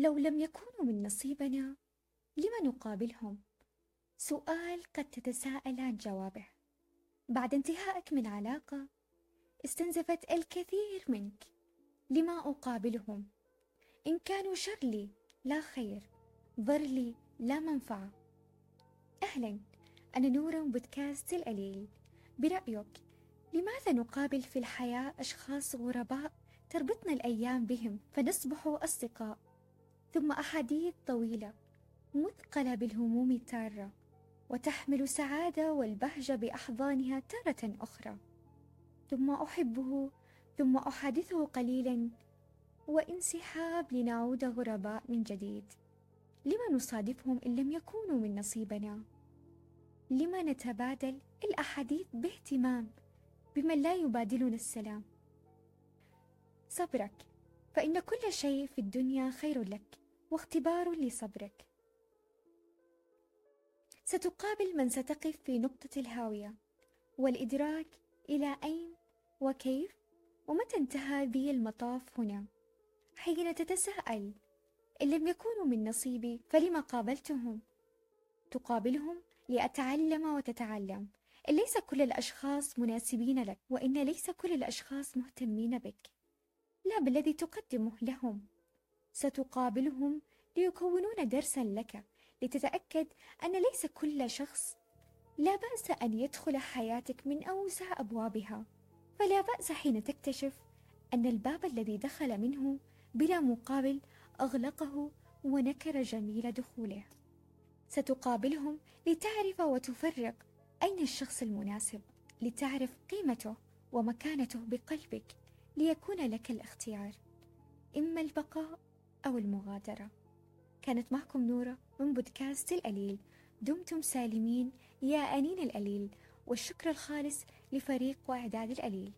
لو لم يكونوا من نصيبنا لم نقابلهم؟ سؤال قد تتساءل عن جوابه. بعد انتهائك من علاقة استنزفت الكثير منك. لما أقابلهم؟ إن كانوا شر لي لا خير. ضر لي لا منفعة. أهلا. أنا نورة من بودكاست القليل. برأيك لماذا نقابل في الحياة أشخاص غرباء تربطنا الأيام بهم فنصبح أصدقاء؟ ثم أحاديث طويلة مثقلة بالهموم التارة وتحمل سعادة والبهجة بأحضانها تارة أخرى. ثم أحبه ثم أحادثه قليلا وانسحاب لنعود غرباء من جديد. لما نصادفهم إن لم يكونوا من نصيبنا؟ لما نتبادل الأحاديث باهتمام بمن لا يبادلنا السلام؟ صبرك فإن كل شيء في الدنيا خير لك. واختبار لصبرك. ستقابل من ستقف في نقطة الهاوية. والإدراك إلى أين وكيف ومتى انتهى بي المطاف هنا. حين تتساءل إن لم يكونوا من نصيبي فلما قابلتهم؟ تقابلهم لأتعلم وتتعلم. إن ليس كل الأشخاص مناسبين لك وإن ليس كل الأشخاص مهتمين بك. لا بالذي تقدمه لهم. ستقابلهم ليكونون درسا لك لتتأكد أن ليس كل شخص لا بأس أن يدخل حياتك من أوسع أبوابها. فلا بأس حين تكتشف أن الباب الذي دخل منه بلا مقابل أغلقه ونكر جميل دخوله. ستقابلهم لتعرف وتفرق أين الشخص المناسب لتعرف قيمته ومكانته بقلبك ليكون لك الاختيار إما البقاء أو المغادرة. كانت معكم نورة من بودكاست القليل دمتم سالمين. يا أنين القليل والشكر الخالص لفريق وإعداد القليل